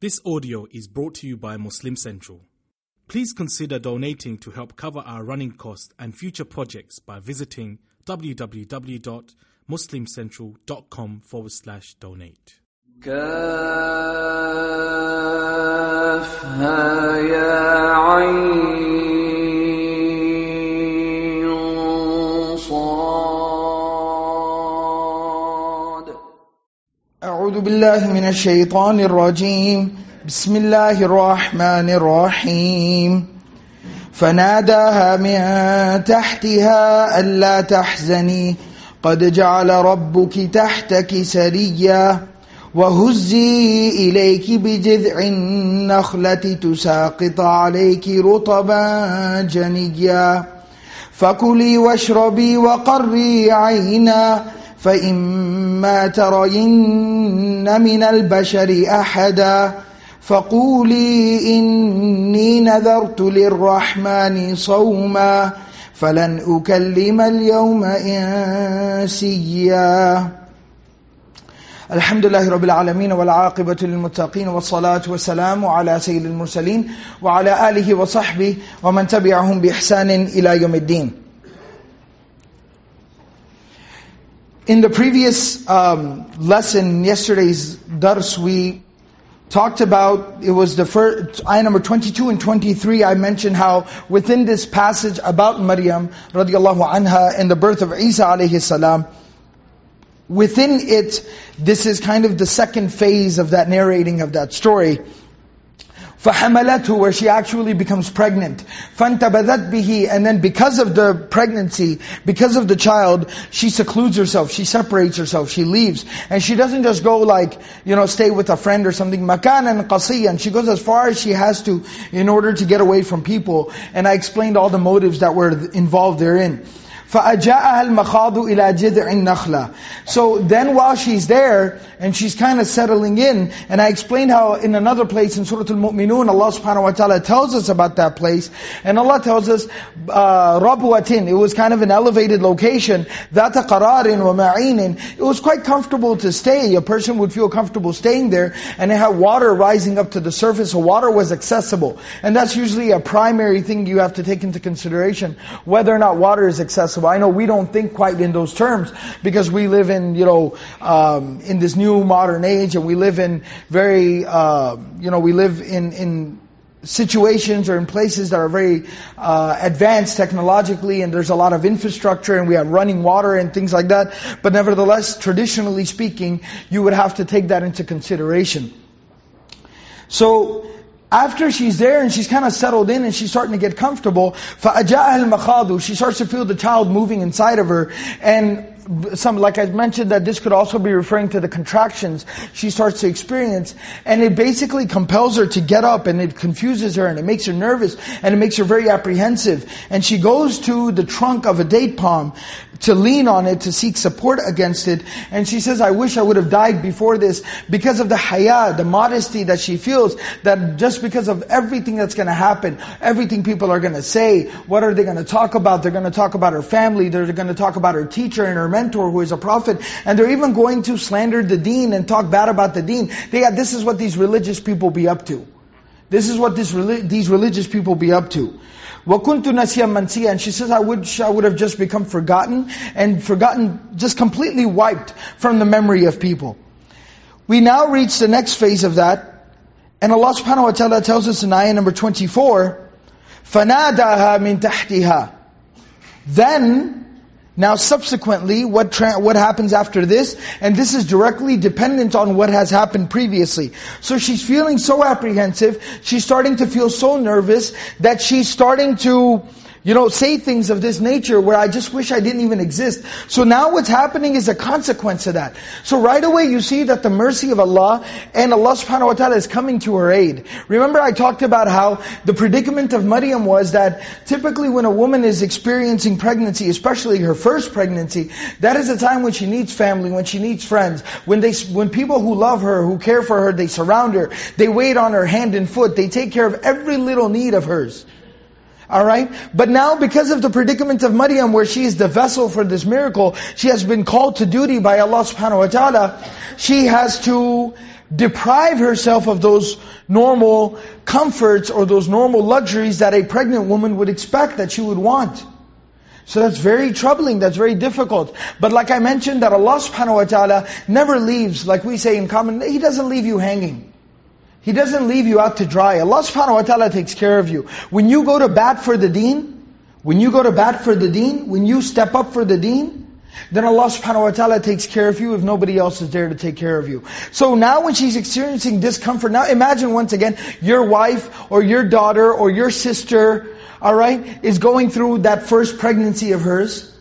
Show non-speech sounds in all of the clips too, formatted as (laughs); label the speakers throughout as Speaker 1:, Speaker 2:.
Speaker 1: This audio is brought to you by Muslim Central. Please consider donating to help cover our running costs and future projects by visiting www.muslimcentral.com forward slash donate.
Speaker 2: كافها يا عين
Speaker 3: أعوذ بالله من الشيطان الرجيم. بسم الله الرحمن الرحيم. فناداها من تحتها ألا تحزني. قد جعل ربك تحتك سريا وهزي إليك بجذع النخلة تساقط عليك رطبا جنيا. فكلي واشربي وقري عينا. فإما ترين من البشر أحدا فقولي إني نذرت للرحمن صوما فلن أكلم اليوم إنسيا. الحمد لله رب العالمين والعاقبة للمتقين والصلاة والسلام على سيد المرسلين وعلى آله وصحبه ومن تبعهم بإحسان إلى يوم الدين. In the previous um, lesson, yesterday's dars, we talked about, it was the first, ayah number 22 and 23, I mentioned how within this passage about Maryam, radiallahu anha, and the birth of Isa alayhi salam, within it, this is kind of the second phase of that narrating of that story. فَحَمَلَتْهُ where she actually becomes pregnant. فَانْتَبَذَتْ بِهِ And then because of the pregnancy, because of the child, she secludes herself, she separates herself, she leaves. And she doesn't just go like, you know, stay with a friend or something. مَكَانًا قَصِيًّا She goes as far as she has to in order to get away from people. And I explained all the motives that were involved therein. فَأَجَاءَهَا الْمَخَاضُ إِلَى جِذْعِ النَّخْلَةِ So then while she's there, and she's kind of settling in, and I explained how in another place in Surah Al-Mu'minun, Allah subhanahu wa ta'ala tells us about that place, and Allah tells us, uh, رَبْوَةٍ It was kind of an elevated location, ذَاتَ قَرَارٍ وَمَعِينٍ It was quite comfortable to stay, a person would feel comfortable staying there, and it had water rising up to the surface, so water was accessible. And that's usually a primary thing you have to take into consideration, whether or not water is accessible. I know we don't think quite in those terms because we live in, you know, um, in this new modern age and we live in very, uh, you know, we live in, in situations or in places that are very uh, advanced technologically and there's a lot of infrastructure and we have running water and things like that. But nevertheless, traditionally speaking, you would have to take that into consideration. So, after she's there and she's kind of settled in and she's starting to get comfortable, فَأَجَاءَهَا الْمَخَاضُ She starts to feel the child moving inside of her. And some, like I mentioned, that this could also be referring to the contractions she starts to experience. And it basically compels her to get up and it confuses her and it makes her nervous and it makes her very apprehensive. And she goes to the trunk of a date palm to lean on it, to seek support against it. And she says, I wish I would have died before this because of the haya, the modesty that she feels, that just because of everything that's going to happen, everything people are going to say, what are they going to talk about? They're going to talk about her family, they're going to talk about her teacher and her mentor who is a prophet, and they're even going to slander the deen and talk bad about the deen. They, this is what these religious people be up to. This is what this, these religious people be up to. وَكُنْتُ نَسِيًا مَنْسِيًا And she says, I wish I would have just become forgotten, and forgotten, just completely wiped from the memory of people. We now reach the next phase of that, and Allah subhanahu wa ta'ala tells us in ayah number 24, فَنَادَاهَا مِن تَحْتِهَا Then, now subsequently, what what happens after this? And this is directly dependent on what has happened previously. So she's feeling so apprehensive, she's starting to feel so nervous, that she's starting to you know, say things of this nature where I just wish I didn't even exist. So now what's happening is a consequence of that. So right away you see that the mercy of Allah and Allah subhanahu wa ta'ala is coming to her aid. Remember I talked about how the predicament of Maryam was that typically when a woman is experiencing pregnancy, especially her first pregnancy, that is a time when she needs family, when she needs friends, when they, when people who love her, who care for her, they surround her, they wait on her hand and foot, they take care of every little need of hers. Alright? But now because of the predicament of Maryam where she is the vessel for this miracle, she has been called to duty by Allah subhanahu wa ta'ala, she has to deprive herself of those normal comforts or those normal luxuries that a pregnant woman would expect that she would want. So that's very troubling, that's very difficult. But like I mentioned that Allah subhanahu wa ta'ala never leaves, like we say in common, He doesn't leave you hanging. He doesn't leave you out to dry. Allah subhanahu wa ta'ala takes care of you. When you go to bat for the deen, when you go to bat for the deen, when you step up for the deen, then Allah subhanahu wa ta'ala takes care of you if nobody else is there to take care of you. So now when she's experiencing discomfort, now imagine once again, your wife or your daughter or your sister, alright, is going through that first pregnancy of hers.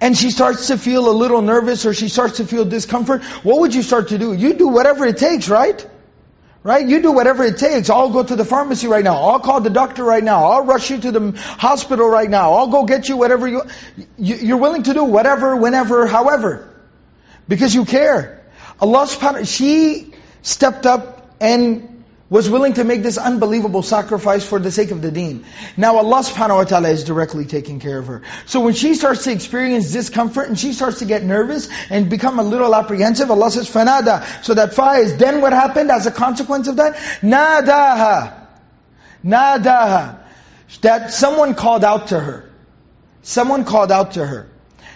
Speaker 3: And she starts to feel a little nervous or she starts to feel discomfort. What would you start to do? You do whatever it takes, right? Right? You do whatever it takes. I'll go to the pharmacy right now. I'll call the doctor right now. I'll rush you to the hospital right now. I'll go get you whatever you... You're willing to do whatever, whenever, however. Because you care. Allah subhanahu... She stepped up and was willing to make this unbelievable sacrifice for the sake of the deen. Now Allah subhanahu wa ta'ala is directly taking care of her. So when she starts to experience discomfort and she starts to get nervous and become a little apprehensive, Allah says, fanada. So that fa is, then what happened as a consequence of that? Nadaha. Nadaha. That someone called out to her. Someone called out to her.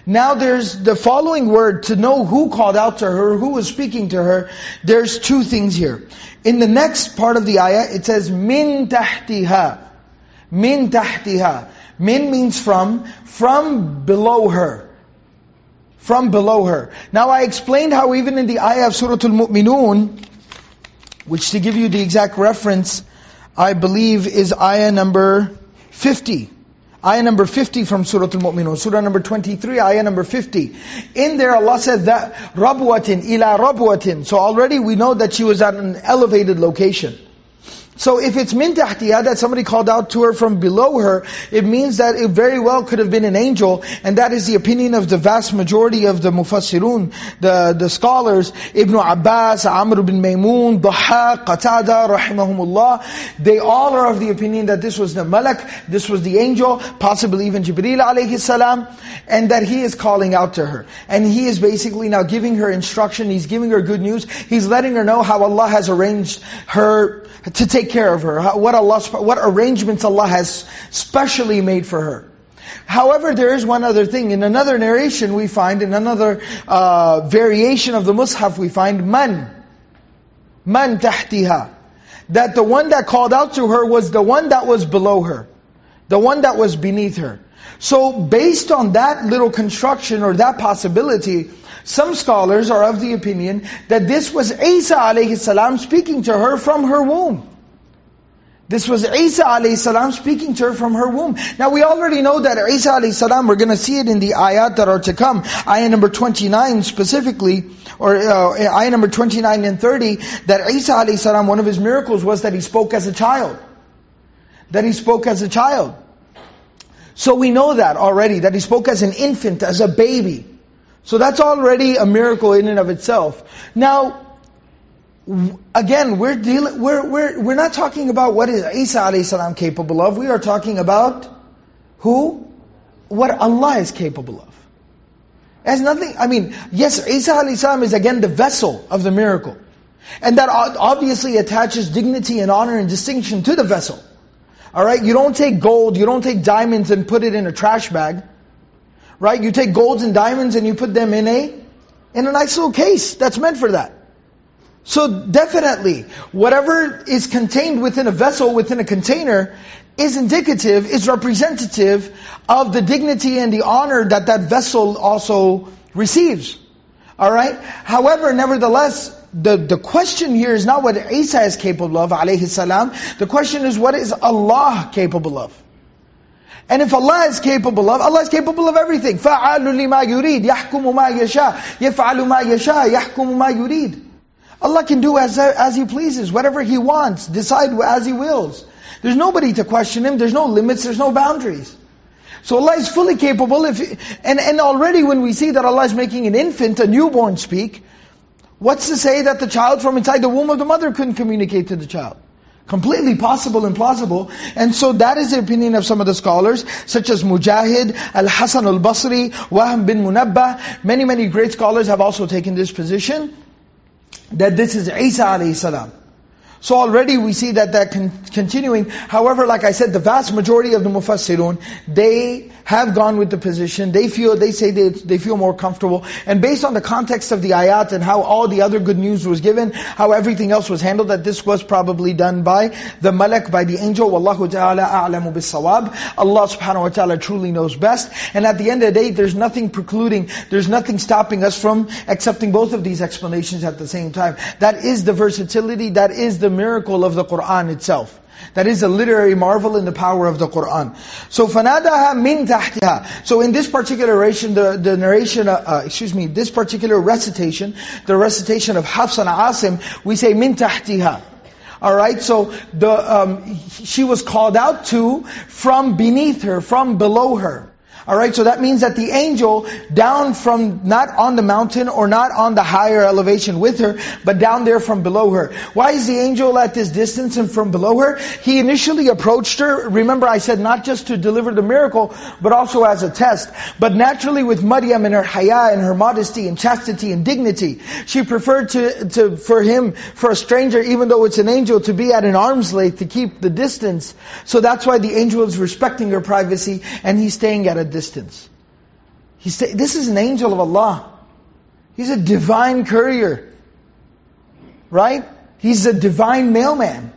Speaker 3: Now there's the following word, to know who called out to her, who was speaking to her, there's two things here. In the next part of the ayah, it says, min tahtiha. Min tahtiha. Min means from, from below her. From below her. Now I explained how even in the ayah of Surah Al-Mu'minun, which to give you the exact reference, I believe is ayah number 50. Ayah number 50 from Surah Al-Mu'minun. Surah number 23, ayah number 50. In there Allah said that, رَبْوَةٍ ila رَبْوَةٍ So already we know that she was at an elevated location. So if it's min tahtiha, that somebody called out to her from below her, it means that it very well could have been an angel, and that is the opinion of the vast majority of the mufassirun, the, the scholars, Ibn Abbas, Amr bin Maymun, Dhahaq, Qatada, rahimahumullah, they all are of the opinion that this was the malak, this was the angel, possibly even Jibreel alayhi salam, and that he is calling out to her. And he is basically now giving her instruction, he's giving her good news, he's letting her know how Allah has arranged her to take care of her, what Allah, what arrangements Allah has specially made for her. However, there is one other thing. In another narration we find, in another uh, variation of the Mus'haf we find, man. Man tahtiha. That the one that called out to her was the one that was below her. The one that was beneath her. So based on that little construction or that possibility, some scholars are of the opinion that this was Isa alayhi salam speaking to her from her womb. This was Isa salam speaking to her from her womb. Now we already know that Isa salam, we're going to see it in the ayat that are to come. Ayah number 29 specifically, or uh, ayah number 29 and 30, that Isa salam, one of his miracles was that he spoke as a child. That he spoke as a child. So we know that already, that he spoke as an infant, as a baby. So that's already a miracle in and of itself. Now, again, we're dealing, we're, we're, we're not talking about what is Isa alayhi capable of. We are talking about who? What Allah is capable of. Has nothing, I mean, yes, Isa alayhi is again the vessel of the miracle. And that obviously attaches dignity and honor and distinction to the vessel. Alright, you don't take gold, you don't take diamonds and put it in a trash bag. Right, you take golds and diamonds and you put them in a, in a nice little case that's meant for that. So definitely, whatever is contained within a vessel, within a container, is indicative, is representative of the dignity and the honor that that vessel also receives. Alright? However, nevertheless, the, the question here is not what Isa is capable of, alayhi salam. The question is what is Allah capable of? And if Allah is capable of, Allah is capable of everything. فَعَالُ لِمَا يُرِيدُ يَحْكُمُ مَا يَشَاءُ يَفْعَلُ مَا يَشَاءُ يَحْكُمُ مَا يُرِيدُ Allah can do as, as He pleases, whatever He wants, decide as He wills. There's nobody to question Him, there's no limits, there's no boundaries. So Allah is fully capable, if, and, and already when we see that Allah is making an infant, a newborn speak, what's to say that the child from inside the womb of the mother couldn't communicate to the child? Completely possible and plausible. And so that is the opinion of some of the scholars, such as Mujahid, Al-Hasan al-Basri, Wahb bin Munabbih. Many, many great scholars have also taken this position. That this is Isa alayhi salam. So already we see that that con- continuing. However, like I said, the vast majority of the mufassirun, they have gone with the position. They feel, they say they, they feel more comfortable. And based on the context of the ayat and how all the other good news was given, how everything else was handled, that this was probably done by the malak, by the angel. Wallahu ta'ala a'lamu bis-sawab. Allah subhanahu wa ta'ala truly knows best. And at the end of the day, there's nothing precluding, there's nothing stopping us from accepting both of these explanations at the same time. That is the versatility, that is the miracle of the Qur'an itself. That is a literary marvel in the power of the Qur'an. So فَنَادَهَا مِن تَحْتِهَا So in this particular narration, the, the narration, uh, uh, excuse me, this particular recitation, the recitation of Hafs and Asim, we say مِن تَحْتِهَا Alright, so the um, she was called out to from beneath her, from below her. Alright, so that means that the angel down from, not on the mountain or not on the higher elevation with her, but down there from below her. Why is the angel at this distance and from below her? He initially approached her, remember I said not just to deliver the miracle, but also as a test. But naturally with Maryam and her haya and her modesty and chastity and dignity, she preferred to, to, for him, for a stranger, even though it's an angel, to be at an arm's length, to keep the distance. So that's why the angel is respecting her privacy and he's staying at a distance. He's this is an angel of Allah. He's a divine courier. Right? He's a divine mailman.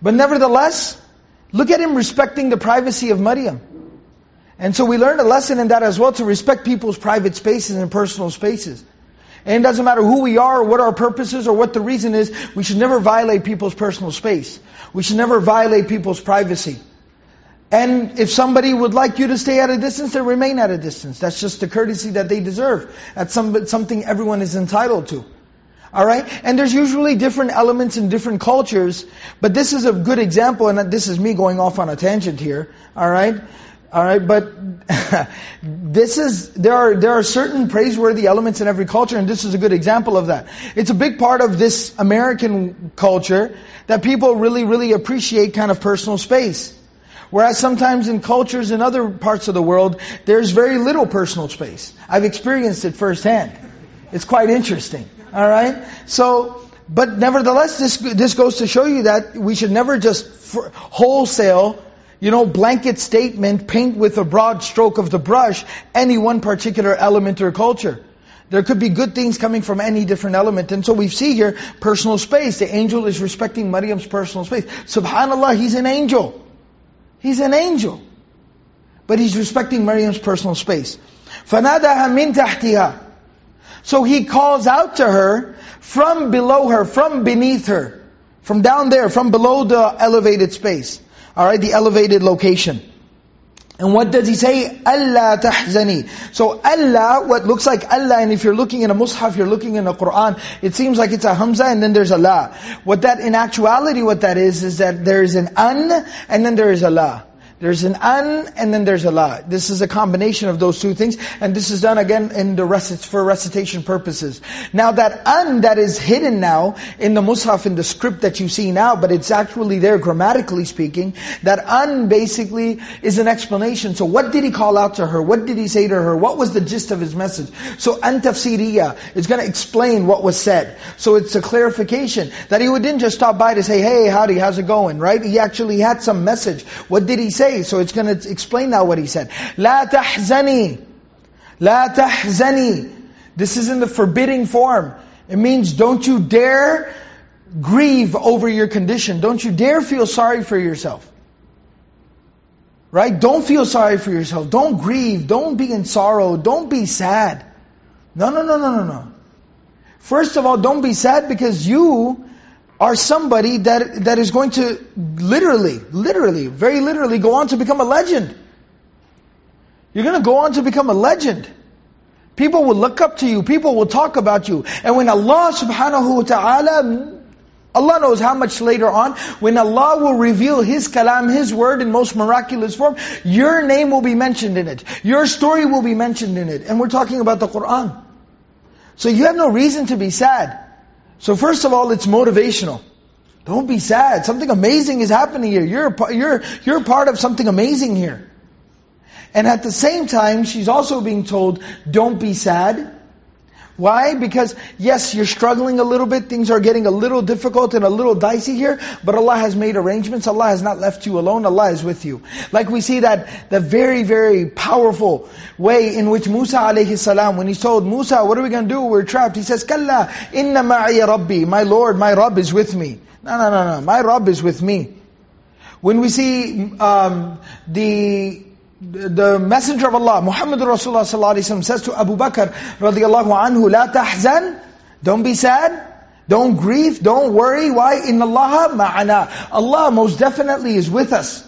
Speaker 3: But nevertheless, look at him respecting the privacy of Maryam. And so we learned a lesson in that as well, to respect people's private spaces and personal spaces. And it doesn't matter who we are, or what our purpose is, or what the reason is, we should never violate people's personal space. We should never violate people's privacy. And if somebody would like you to stay at a distance, then remain at a distance. That's just the courtesy that they deserve. That's some, something everyone is entitled to. Alright? And there's usually different elements in different cultures, but this is a good example, and this is me going off on a tangent here. Alright? Alright, but (laughs) this is, there are, there are certain praiseworthy elements in every culture, and this is a good example of that. It's a big part of this American culture that people really, really appreciate kind of personal space. Whereas sometimes in cultures in other parts of the world, there's very little personal space. I've experienced it firsthand. It's quite interesting. Alright? So, but nevertheless, this, this goes to show you that we should never just wholesale, you know, blanket statement, paint with a broad stroke of the brush, any one particular element or culture. There could be good things coming from any different element. And so we see here, personal space. The angel is respecting Maryam's personal space. Subhanallah, he's an angel. He's an angel. But he's respecting Maryam's personal space. فَنَادَهَا مِن تَحْتِهَا So he calls out to her from below her, from beneath her. From down there, from below the elevated space. Alright, the elevated location. And what does he say? Allah tahzani. So Allah, what looks like Allah, and if you're looking in a mushaf, you're looking in a Quran, it seems like it's a hamza and then there's Allah. What that, in actuality what that is, is that there is an an and then there is a la. There's an an and then there's a la. This is a combination of those two things, and this is done again in the recit for recitation purposes. Now that an that is hidden now in the mushaf in the script that you see now, but it's actually there grammatically speaking, that an basically is an explanation. So what did he call out to her? What did he say to her? What was the gist of his message? So an tafsiriya is going to explain what was said. So it's a clarification that he didn't just stop by to say, hey, howdy, how's it going, right? He actually had some message. What did he say? say. So it's going to explain now what he said. لا تحزني, لا تحزني. This is in the forbidding form. It means don't you dare grieve over your condition. Don't you dare feel sorry for yourself. Right? Don't feel sorry for yourself. Don't grieve. Don't be in sorrow. Don't be sad. No, no, no, no, no, no. First of all, don't be sad because you are somebody that, that is going to literally, literally, very literally go on to become a legend. You're going to go on to become a legend. People will look up to you. People will talk about you. And when Allah subhanahu wa ta'ala, Allah knows how much later on, when Allah will reveal His kalam, His word in most miraculous form, your name will be mentioned in it. Your story will be mentioned in it. And we're talking about the Qur'an. So you have no reason to be sad. So first of all, it's motivational. Don't be sad. Something amazing is happening here. You're, you're, you're part of something amazing here. And at the same time, she's also being told, don't be sad. Why? Because yes, you're struggling a little bit, things are getting a little difficult and a little dicey here, but Allah has made arrangements, Allah has not left you alone, Allah is with you. Like we see that, the very, very powerful way in which Musa alayhi salam, when he's told, Musa, what are we going to do? We're trapped. He says, Kalla, inna ma'iya rabbi, my Lord, my Rabb is with me. No, no, no, no, my Rabb is with me. When we see um, the the messenger of Allah, Muhammad Rasulullah sallallahu alaihi wasallam says to Abu Bakr radiallahu anhu, "La tahzan, don't be sad, don't grieve, don't worry. Why? In Allah ma'ana. Allah most definitely is with us.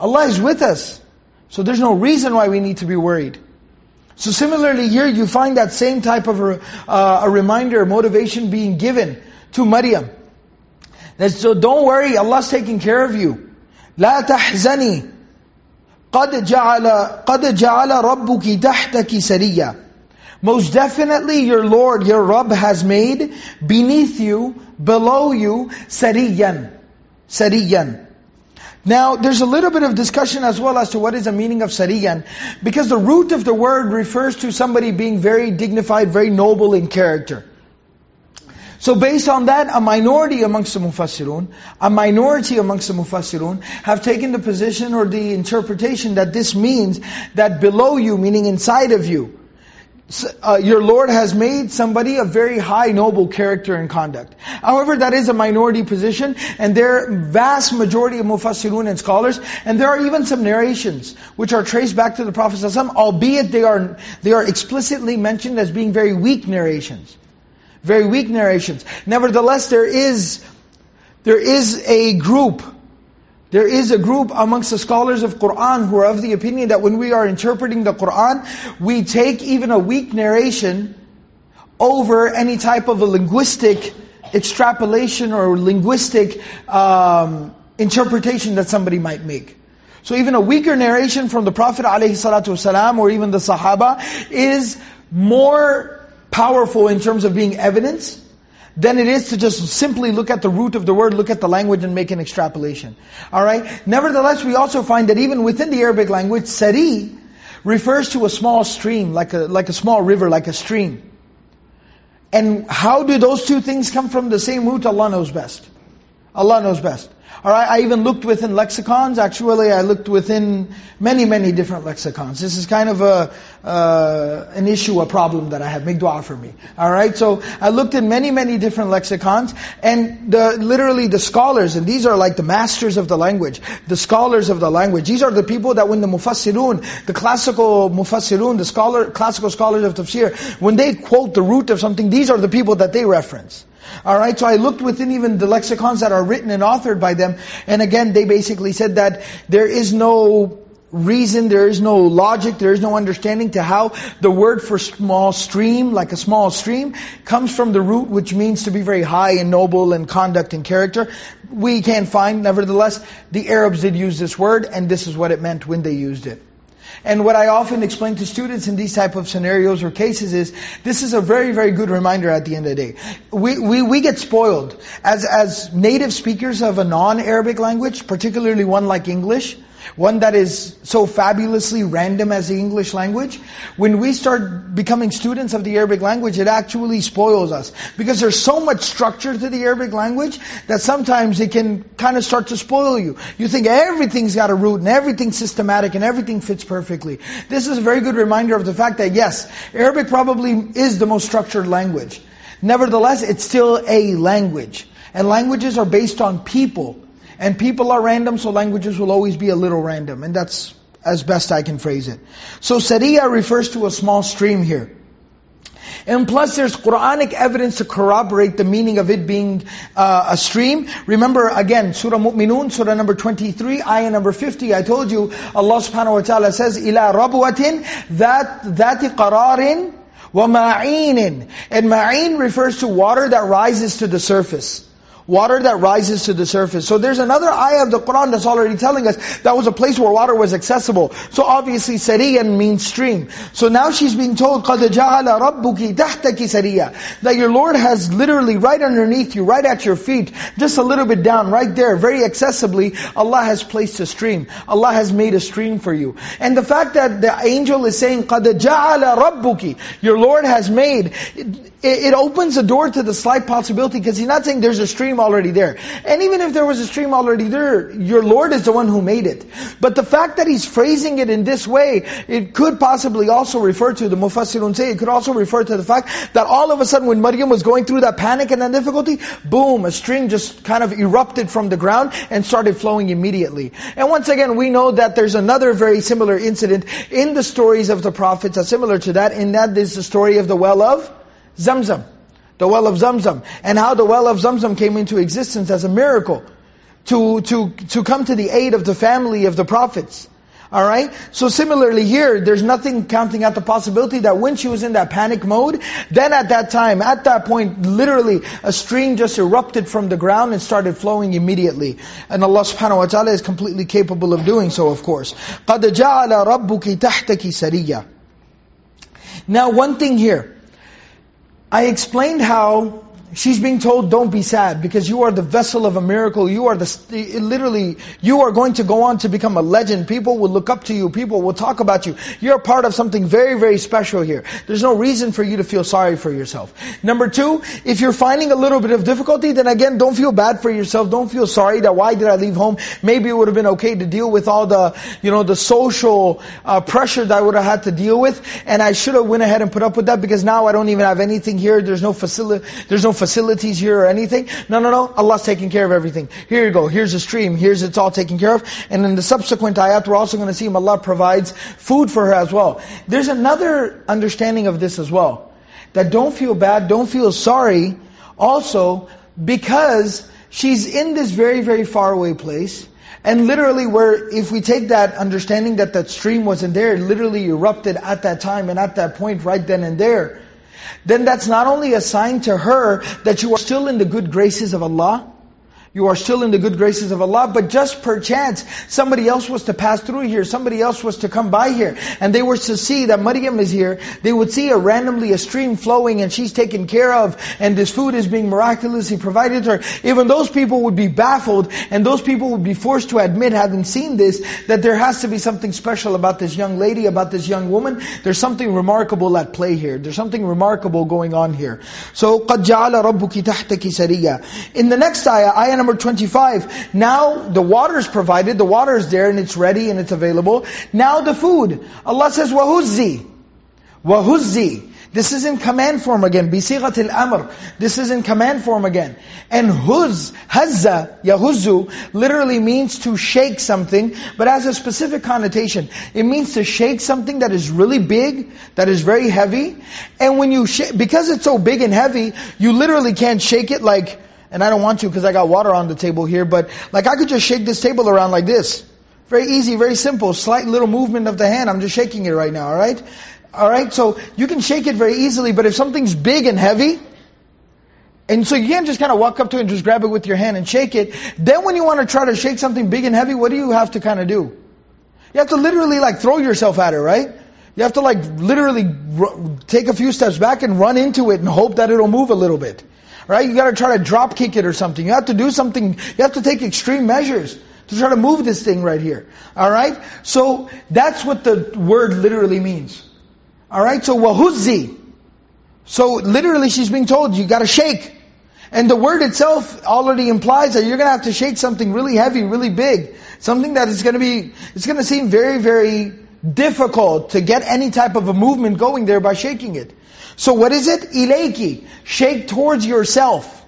Speaker 3: Allah is with us. So there's no reason why we need to be worried. So similarly here you find that same type of a, uh, a reminder, motivation being given to Maryam. That, so don't worry, Allah's taking care of you. لا تحزني قد جعل قد جعل ربك تحتك سريا Most definitely your Lord, your Rabb has made beneath you, below you, sariyan. Sariyan. Now, there's a little bit of discussion as well as to what is the meaning of sariyan. Because the root of the word refers to somebody being very dignified, very noble in character. So based on that, a minority amongst the mufassirun, a minority amongst the mufassirun have taken the position or the interpretation that this means that below you, meaning inside of you, uh, your Lord has made somebody of very high noble character and conduct. However, that is a minority position, and there are vast majority of mufassirun and scholars, and there are even some narrations which are traced back to the Prophet ﷺ, albeit they are they are explicitly mentioned as being very weak narrations. Very weak narrations. Nevertheless, there is, there is a group, there is a group amongst the scholars of Qur'an who are of the opinion that when we are interpreting the Qur'an, we take even a weak narration over any type of a linguistic extrapolation or linguistic um, interpretation that somebody might make. So even a weaker narration from the Prophet ﷺ or even the Sahaba is more powerful in terms of being evidence than it is to just simply look at the root of the word, look at the language and make an extrapolation. Alright? Nevertheless, we also find that even within the Arabic language, sari refers to a small stream, like a, like a small river, like a stream. And how do those two things come from the same root? Allah knows best. Allah knows best. Alright, I even looked within lexicons. Actually, I looked within many, many different lexicons. This is kind of a uh, an issue, a problem that I have. Make dua for me. Alright, so I looked in many, many different lexicons, and the literally the scholars, and these are like the masters of the language, the scholars of the language. These are the people that when the mufassirun, the classical mufassirun, the scholar, classical scholars of tafsir, when they quote the root of something, these are the people that they reference. Alright, so I looked within even the lexicons that are written and authored by them, and again, they basically said that there is no reason, there is no logic, there is no understanding to how the word for small stream, like a small stream, comes from the root which means to be very high and noble in conduct and character. We can't find, nevertheless, the Arabs did use this word, and this is what it meant when they used it. And what I often explain to students in these type of scenarios or cases is, this is a very, very good reminder at the end of the day. We, we, we get spoiled. As, as native speakers of a non-Arabic language, particularly one like English, one that is so fabulously random as the English language, when we start becoming students of the Arabic language, it actually spoils us. Because there's so much structure to the Arabic language that sometimes it can kind of start to spoil you. You think everything's got a root and everything's systematic and everything fits perfectly. This is a very good reminder of the fact that yes, Arabic probably is the most structured language. Nevertheless, it's still a language. And languages are based on people. And people are random, so languages will always be a little random. And that's as best I can phrase it. So Sariya refers to a small stream here. And plus there's Quranic evidence to corroborate the meaning of it being uh, a stream. Remember again, Surah Mu'minun, Surah number 23, ayah number 50, I told you, Allah subhanahu wa ta'ala says, إِلَى رَبْوَةٍ that ذَاتِ قَرَارٍ وَمَعِينٍ And ma'in refers to water that rises to the surface. Water that rises to the surface. So there's another ayah of the Qur'an that's already telling us that was a place where water was accessible. So obviously sariyan means stream. So now she's being told, قَدْ جَعَلَ رَبُّكِ تَحْتَكِ سَرِيًّا That your Lord has literally right underneath you, right at your feet, just a little bit down, right there, very accessibly, Allah has placed a stream. Allah has made a stream for you. And the fact that the angel is saying, قَدْ جَعَلَ رَبُّكِ Your Lord has made, it, opens the door to the slight possibility, because He's not saying there's a stream already there. And even if there was a stream already there, your Lord is the one who made it. But the fact that He's phrasing it in this way, it could possibly also refer to, the Mufassirun say, it could also refer to the fact that all of a sudden when Maryam was going through that panic and that difficulty, boom, a stream just kind of erupted from the ground and started flowing immediately. And once again, we know that there's another very similar incident in the stories of the prophets, are similar to that, and that is the story of the well of Zamzam. The well of Zamzam. And how the well of Zamzam came into existence as a miracle. To, to, to come to the aid of the family of the prophets. Alright? So similarly here, there's nothing counting out the possibility that when she was in that panic mode, then at that time, at that point, literally, a stream just erupted from the ground and started flowing immediately. And Allah subhanahu wa ta'ala is completely capable of doing so, of course. قَدْ جَعَلَ رَبُّكِ تَحْتَكِ سَرِيًّا Now one thing here. I explained how she's being told, don't be sad, because you are the vessel of a miracle. You are the, literally, you are going to go on to become a legend. People will look up to you. People will talk about you. You're part of something very, very special here. There's no reason for you to feel sorry for yourself. Number two, if you're finding a little bit of difficulty, then again, don't feel bad for yourself. Don't feel sorry that why did I leave home? Maybe it would have been okay to deal with all the, you know, the social uh, pressure that I would have had to deal with, and I should have went ahead and put up with that because now I don't even have anything here. There's no facility. There's no facilities here or anything. No, no, no. Allah's taking care of everything. Here you go. Here's a stream. Here's it's all taken care of. And in the subsequent ayat, we're also going to see him. Allah provides food for her as well. There's another understanding of this as well. That don't feel bad, don't feel sorry. Also, because she's in this very, very far away place. And literally where, if we take that understanding that that stream wasn't there, it literally erupted at that time and at that point right then and there then that's not only a sign to her that you are still in the good graces of Allah, you are still in the good graces of Allah, but just perchance, somebody else was to pass through here, somebody else was to come by here, and they were to see that Maryam is here, they would see a randomly a stream flowing and she's taken care of, and this food is being miraculously provided to her. Even those people would be baffled, and those people would be forced to admit, having seen this, that there has to be something special about this young lady, about this young woman. There's something remarkable at play here. There's something remarkable going on here. So, قَدْ جَعَلَ رَبُّكِ تَحْتَكِ سَرِيًّا In the next ayah, ayah number 25, now the water is provided, the water is there and it's ready and it's available. Now the food. Allah says, وَهُزِّي وَهُزِّي this is in command form again. بِصِيغَةِ الْأَمْرِ This is in command form again. And huz, hazza, yahuzu, literally means to shake something, but has a specific connotation. It means to shake something that is really big, that is very heavy. And when you shake, because it's so big and heavy, you literally can't shake it like, and I don't want to because I got water on the table here, but like I could just shake this table around like this. Very easy, very simple, slight little movement of the hand. I'm just shaking it right now, alright? Alright, so you can shake it very easily, but if something's big and heavy, and so you can't just kind of walk up to it and just grab it with your hand and shake it. Then when you want to try to shake something big and heavy, what do you have to kind of do? You have to literally like throw yourself at it, right? You have to like literally take a few steps back and run into it and hope that it'll move a little bit. Right? You got to try to drop kick it or something. You have to do something, you have to take extreme measures to try to move this thing right here. Alright? So, that's what the word literally means. Alright? So, wahuzzi. So, literally she's being told, you got to shake. And the word itself already implies that you're going to have to shake something really heavy, really big. Something that is going to be, it's going to seem very, very difficult to get any type of a movement going there by shaking it. So what is it? Ilayki. Shake towards yourself.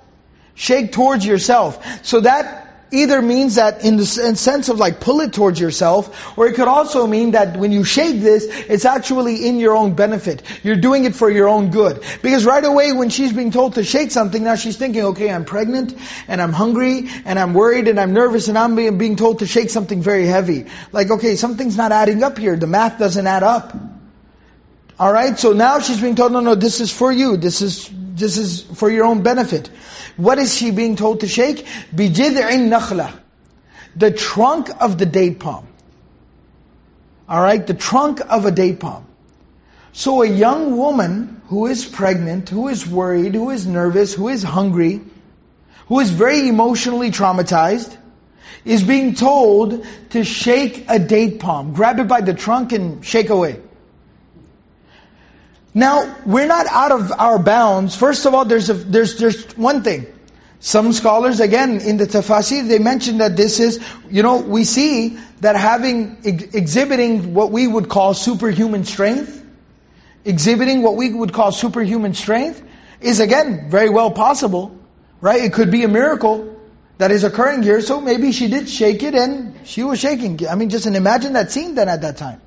Speaker 3: Shake towards yourself. So that either means that in the sense of like pull it towards yourself, or it could also mean that when you shake this, it's actually in your own benefit. You're doing it for your own good. Because right away when she's being told to shake something, now she's thinking, okay, I'm pregnant, and I'm hungry, and I'm worried, and I'm nervous, and I'm being told to shake something very heavy. Like, okay, something's not adding up here. The math doesn't add up. Alright, so now she's being told, no, no, this is for you. This is this is for your own benefit. What is she being told to shake? بِجِذْعِ النَّخْلَةِ The trunk of the date palm. Alright, the trunk of a date palm. So a young woman who is pregnant, who is worried, who is nervous, who is hungry, who is very emotionally traumatized, is being told to shake a date palm. Grab it by the trunk and shake away. Now, we're not out of our bounds. First of all, there's a, there's there's one thing. Some scholars, again, in the tafsir, they mention that this is, you know, we see that having, ex- exhibiting what we would call superhuman strength, exhibiting what we would call superhuman strength, is again, very well possible, right? It could be a miracle that is occurring here, so maybe she did shake it and she was shaking. I mean, just imagine that scene then at that time.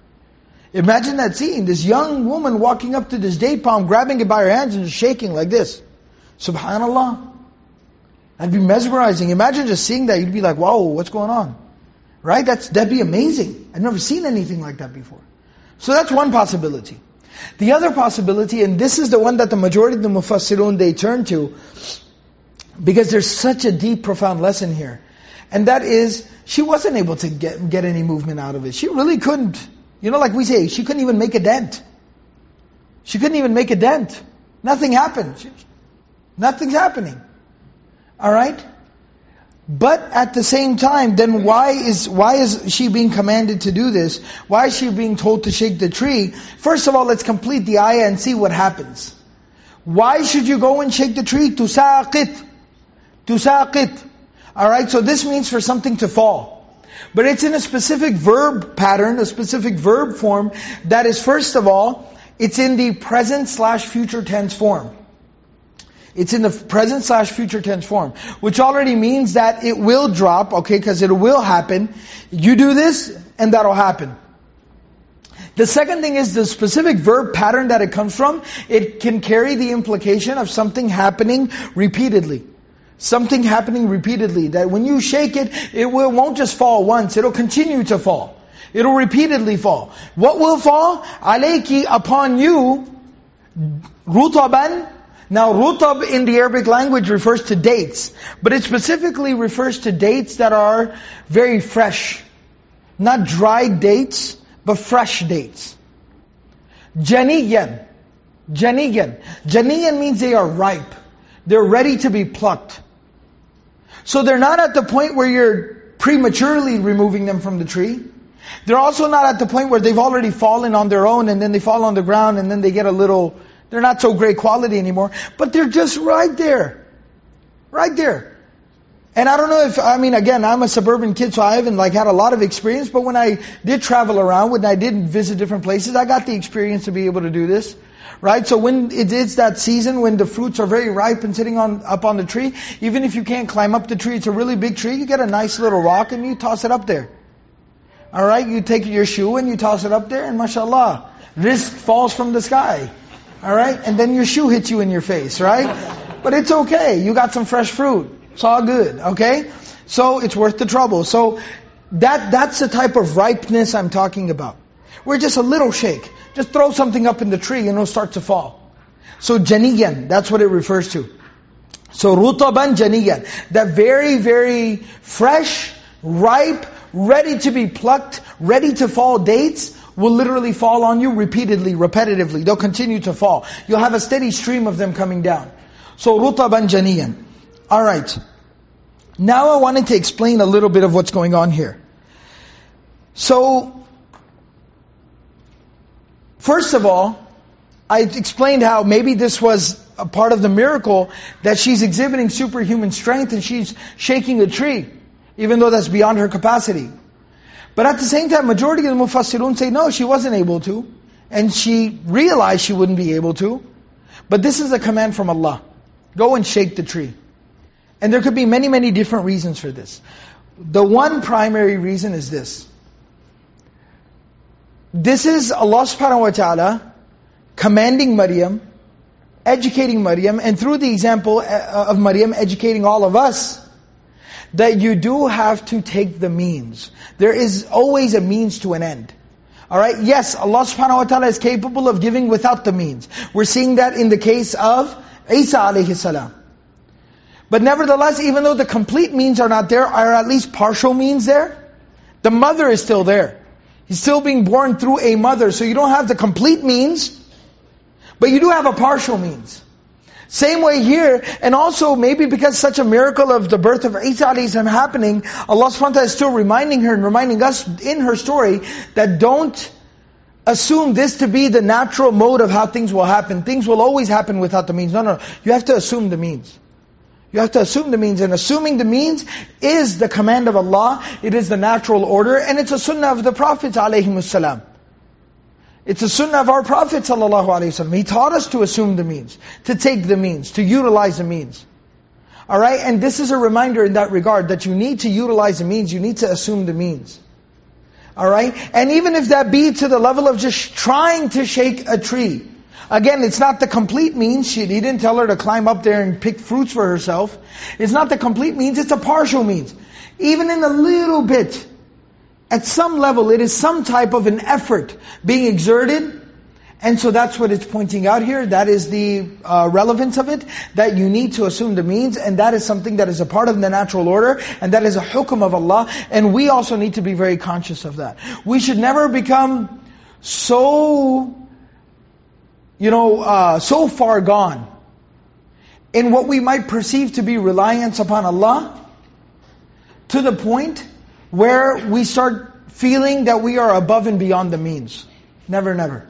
Speaker 3: Imagine that scene, this young woman walking up to this date palm, grabbing it by her hands and shaking like this. Subhanallah. That'd be mesmerizing. Imagine just seeing that, you'd be like, whoa, what's going on? Right? That's, that'd be amazing. I've never seen anything like that before. So that's one possibility. The other possibility, and this is the one that the majority of the mufassirun, they turn to, because there's such a deep, profound lesson here. And that is, she wasn't able to get, get any movement out of it. She really couldn't. You know, like we say, she couldn't even make a dent. She couldn't even make a dent. Nothing happened. She, nothing's happening. Alright? But at the same time, then why is why is she being commanded to do this? Why is she being told to shake the tree? First of all, let's complete the ayah and see what happens. Why should you go and shake the tree? To saqit. To saqit. Alright, so this means for something to fall. But it's in a specific verb pattern, a specific verb form, that is first of all, it's in the present slash future tense form. It's in the present slash future tense form, which already means that it will drop, okay, because it will happen. You do this, and that'll happen. The second thing is the specific verb pattern that it comes from, it can carry the implication of something happening repeatedly. Something happening repeatedly, that when you shake it, it will, won't just fall once, it'll continue to fall. It'll repeatedly fall. What will fall? Alayki upon you, rutaban, now rutab in the Arabic language refers to dates, but it specifically refers to dates that are very fresh. Not dried dates, but fresh dates. Janiyan. Janiyan. Janiyan means they are ripe. They're ready to be plucked. So they're not at the point where you're prematurely removing them from the tree. They're also not at the point where they've already fallen on their own and then they fall on the ground and then they get a little, they're not so great quality anymore. But they're just right there. Right there. And I don't know if, I mean, again, I'm a suburban kid, so I haven't like had a lot of experience, but when I did travel around, when I did visit different places, I got the experience to be able to do this. Right? So when it is that season when the fruits are very ripe and sitting on up on the tree, even if you can't climb up the tree, it's a really big tree, you get a nice little rock and you toss it up there. Alright, you take your shoe and you toss it up there and mashallah, rizq falls from the sky. Alright, and then your shoe hits you in your face, right? But it's okay, you got some fresh fruit. It's all good, okay? So it's worth the trouble. So that that's the type of ripeness I'm talking about. We're just a little shake. Just throw something up in the tree and it'll start to fall. So janiyan, that's what it refers to. So rutaban janiyan. That very, very fresh, ripe, ready to be plucked, ready to fall dates will literally fall on you repeatedly, repetitively. They'll continue to fall. You'll have a steady stream of them coming down. So rutaban janiyan. Alright. Now I wanted to explain a little bit of what's going on here. So, first of all, I explained how maybe this was a part of the miracle that she's exhibiting superhuman strength and she's shaking a tree, even though that's beyond her capacity. But at the same time, majority of the Mufassirun say, no, she wasn't able to. And she realized she wouldn't be able to. But this is a command from Allah. Go and shake the tree. And there could be many, many different reasons for this. The one primary reason is this. This is Allah subhanahu wa ta'ala commanding Maryam, educating Maryam, and through the example uh, of Maryam educating all of us, that you do have to take the means. There is always a means to an end. Alright, yes, Allah subhanahu wa ta'ala is capable of giving without the means. We're seeing that in the case of Isa alayhi salam. But nevertheless, even though the complete means are not there, are at least partial means there? The mother is still there. He's still being born through a mother, so you don't have the complete means, but you do have a partial means. Same way here, and also maybe because such a miracle of the birth of Isa a.s. happening, Allah subhanahu wa ta'ala is still reminding her and reminding us in her story that don't assume this to be the natural mode of how things will happen. Things will always happen without the means. No, no, you have to assume the means. You have to assume the means, and assuming the means is the command of Allah, it is the natural order, and it's a sunnah of the Prophet ﷺ. It's a sunnah of our Prophet ﷺ. He taught us to assume the means, to take the means, to utilize the means. Alright, and this is a reminder in that regard, that you need to utilize the means, you need to assume the means. Alright, and even if that be to the level of just trying to shake a tree, Again, it's not the complete means. He didn't tell her to climb up there and pick fruits for herself. It's not the complete means, it's a partial means. Even in a little bit, at some level, it is some type of an effort being exerted. And so that's what it's pointing out here. That is the uh, relevance of it. That you need to assume the means. And that is something that is a part of the natural order. And that is a hukum of Allah. And we also need to be very conscious of that. We should never become so you know, uh, so far gone in what we might perceive to be reliance upon Allah to the point where we start feeling that we are above and beyond the means. Never, never.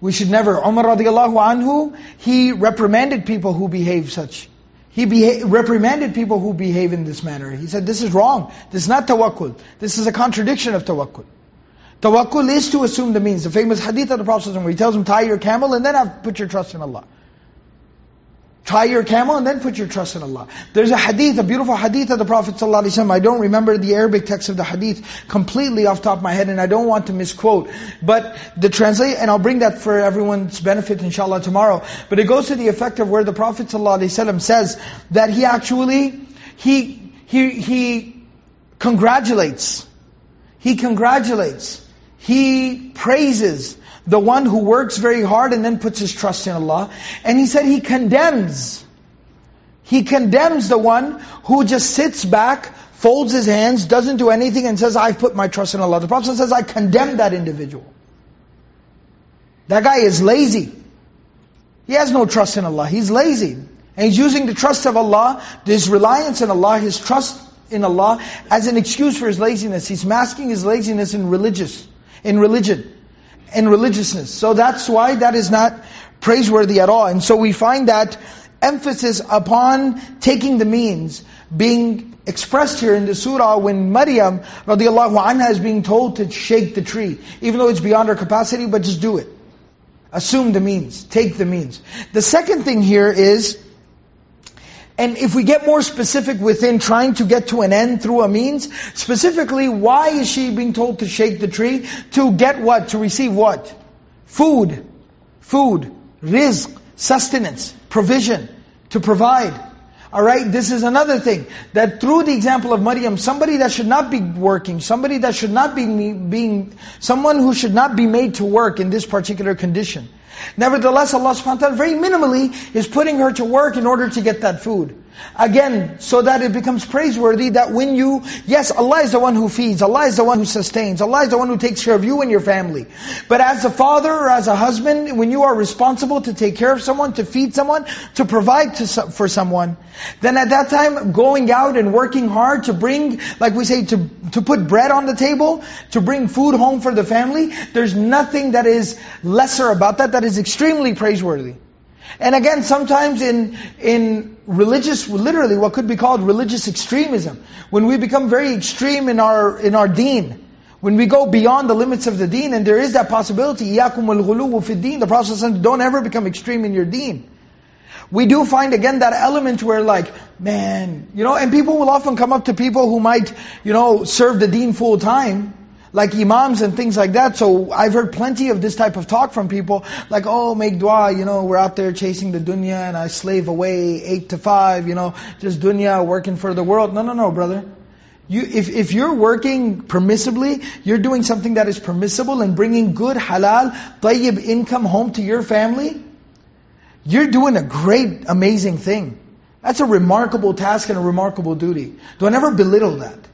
Speaker 3: We should never. Umar radiallahu anhu, he reprimanded people who behave such. He reprimanded people who behave in this manner. He said, this is wrong. This is not tawakkul. This is a contradiction of tawakkul. Tawakkul is to assume the means. The famous hadith of the Prophet where he tells him, tie your camel and then have, put your trust in Allah. Tie your camel and then put your trust in Allah. There's a hadith, a beautiful hadith of the Prophet ﷺ. I don't remember the Arabic text of the hadith completely off top of my head and I don't want to misquote. But the translate, and I'll bring that for everyone's benefit inshallah tomorrow. But it goes to the effect of where the Prophet ﷺ says that he actually, he, he, he congratulates. He congratulates he praises the one who works very hard and then puts his trust in Allah. And he said he condemns. He condemns the one who just sits back, folds his hands, doesn't do anything and says, I've put my trust in Allah. The Prophet says, I condemn that individual. That guy is lazy. He has no trust in Allah. He's lazy. And he's using the trust of Allah, his reliance in Allah, his trust in Allah, as an excuse for his laziness. He's masking his laziness in religious in religion, in religiousness. So that's why that is not praiseworthy at all. And so we find that emphasis upon taking the means being expressed here in the surah when Maryam radiallahu anha is being told to shake the tree. Even though it's beyond her capacity, but just do it. Assume the means. Take the means. The second thing here is and if we get more specific within trying to get to an end through a means, specifically, why is she being told to shake the tree? To get what? To receive what? Food. Food. Rizq. Sustenance. Provision. To provide. Alright, this is another thing. That through the example of Maryam, somebody that should not be working, somebody that should not be being, someone who should not be made to work in this particular condition. Nevertheless, Allah subhanahu wa ta'ala very minimally is putting her to work in order to get that food. Again, so that it becomes praiseworthy that when you, yes, Allah is the one who feeds, Allah is the one who sustains, Allah is the one who takes care of you and your family. But as a father or as a husband, when you are responsible to take care of someone, to feed someone, to provide to, for someone, then at that time, going out and working hard to bring, like we say, to, to put bread on the table, to bring food home for the family, there's nothing that is lesser about that, that is extremely praiseworthy. And again, sometimes in in religious, literally what could be called religious extremism, when we become very extreme in our in our deen, when we go beyond the limits of the deen, and there is that possibility, iyakum al deen, the Prophet said, don't ever become extreme in your deen. We do find again that element where like, man, you know, and people will often come up to people who might, you know, serve the deen full time, like imams and things like that. So I've heard plenty of this type of talk from people, like, oh, make dua, you know, we're out there chasing the dunya and I slave away eight to five, you know, just dunya, working for the world. No, no, no, brother. You, if, if you're working permissibly, you're doing something that is permissible and bringing good, halal, tayyib income home to your family, you're doing a great, amazing thing. That's a remarkable task and a remarkable duty. Don't ever belittle that.